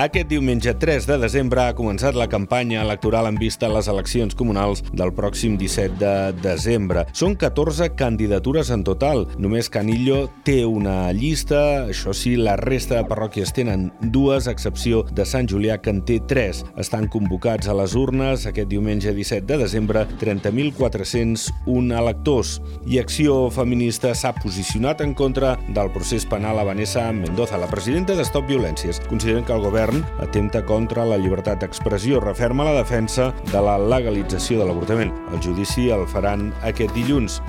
Aquest diumenge 3 de desembre ha començat la campanya electoral en vista a les eleccions comunals del pròxim 17 de desembre. Són 14 candidatures en total. Només Canillo té una llista, això sí, la resta de parròquies tenen dues, a excepció de Sant Julià, que en té tres. Estan convocats a les urnes aquest diumenge 17 de desembre 30.401 electors. I Acció Feminista s'ha posicionat en contra del procés penal a Vanessa Mendoza, la presidenta de Stop Violències. Consideren que el govern govern atempta contra la llibertat d'expressió, referma la defensa de la legalització de l'avortament. El judici el faran aquest dilluns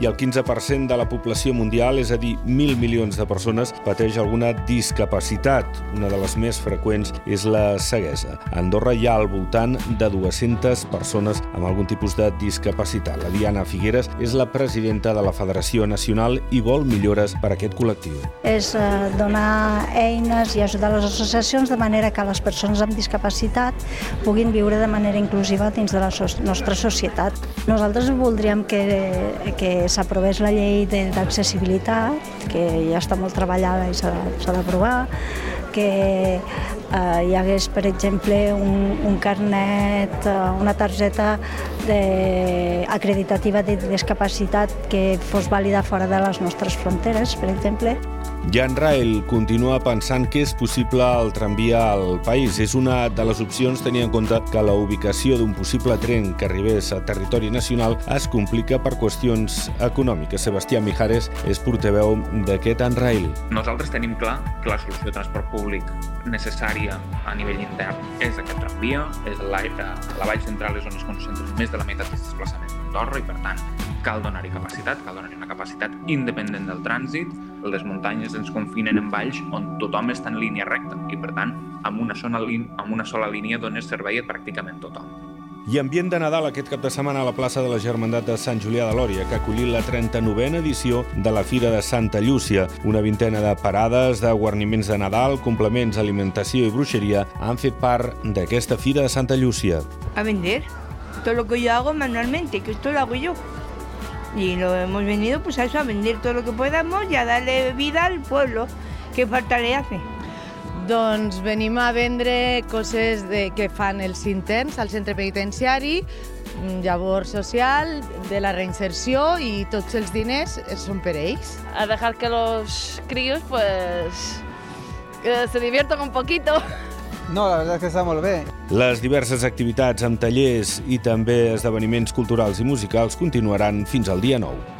i el 15% de la població mundial, és a dir, 1.000 milions de persones, pateix alguna discapacitat. Una de les més freqüents és la ceguesa. A Andorra hi ha al voltant de 200 persones amb algun tipus de discapacitat. La Diana Figueres és la presidenta de la Federació Nacional i vol millores per a aquest col·lectiu. És eh, donar eines i ajudar les associacions de manera que les persones amb discapacitat puguin viure de manera inclusiva dins de la nostra societat. Nosaltres voldríem que, que s'aprovés la llei d'accessibilitat, que ja està molt treballada i s'ha d'aprovar, que eh, hi hagués, per exemple, un, un carnet, eh, una targeta de, acreditativa de discapacitat que fos vàlida fora de les nostres fronteres, per exemple. Jan Rael continua pensant que és possible el tramvia al país. És una de les opcions tenint en compte que la ubicació d'un possible tren que arribés a territori nacional es complica per qüestions econòmiques. Sebastià Mijares és portaveu d'aquest Rail. Nosaltres tenim clar que la solució de transport públic necessària a nivell intern és aquest tramvia, és la, la vall central és on es concentra més de la meitat dels desplaçaments d'Andorra i per tant cal donar-hi capacitat, cal donar-hi una capacitat independent del trànsit. Les muntanyes ens confinen en valls on tothom està en línia recta i, per tant, amb una, sola, amb una sola línia dones servei a pràcticament tothom. I ambient de Nadal aquest cap de setmana a la plaça de la Germandat de Sant Julià de Lòria, que ha acollit la 39a edició de la Fira de Santa Llúcia. Una vintena de parades, de guarniments de Nadal, complements, alimentació i bruixeria han fet part d'aquesta Fira de Santa Llúcia. A vender todo lo que yo hago manualmente, que esto lo hago yo. y lo hemos venido pues a eso, a vender todo lo que podamos y a darle vida al pueblo. Què falta li hace? Doncs venim a vendre coses de, que fan els interns al centre penitenciari, llavor social, de la reinserció i tots els diners són per ells. A dejar que los críos pues que se diviertan un poquito. No, la veritat és que està molt bé. Les diverses activitats amb tallers i també esdeveniments culturals i musicals continuaran fins al dia 9.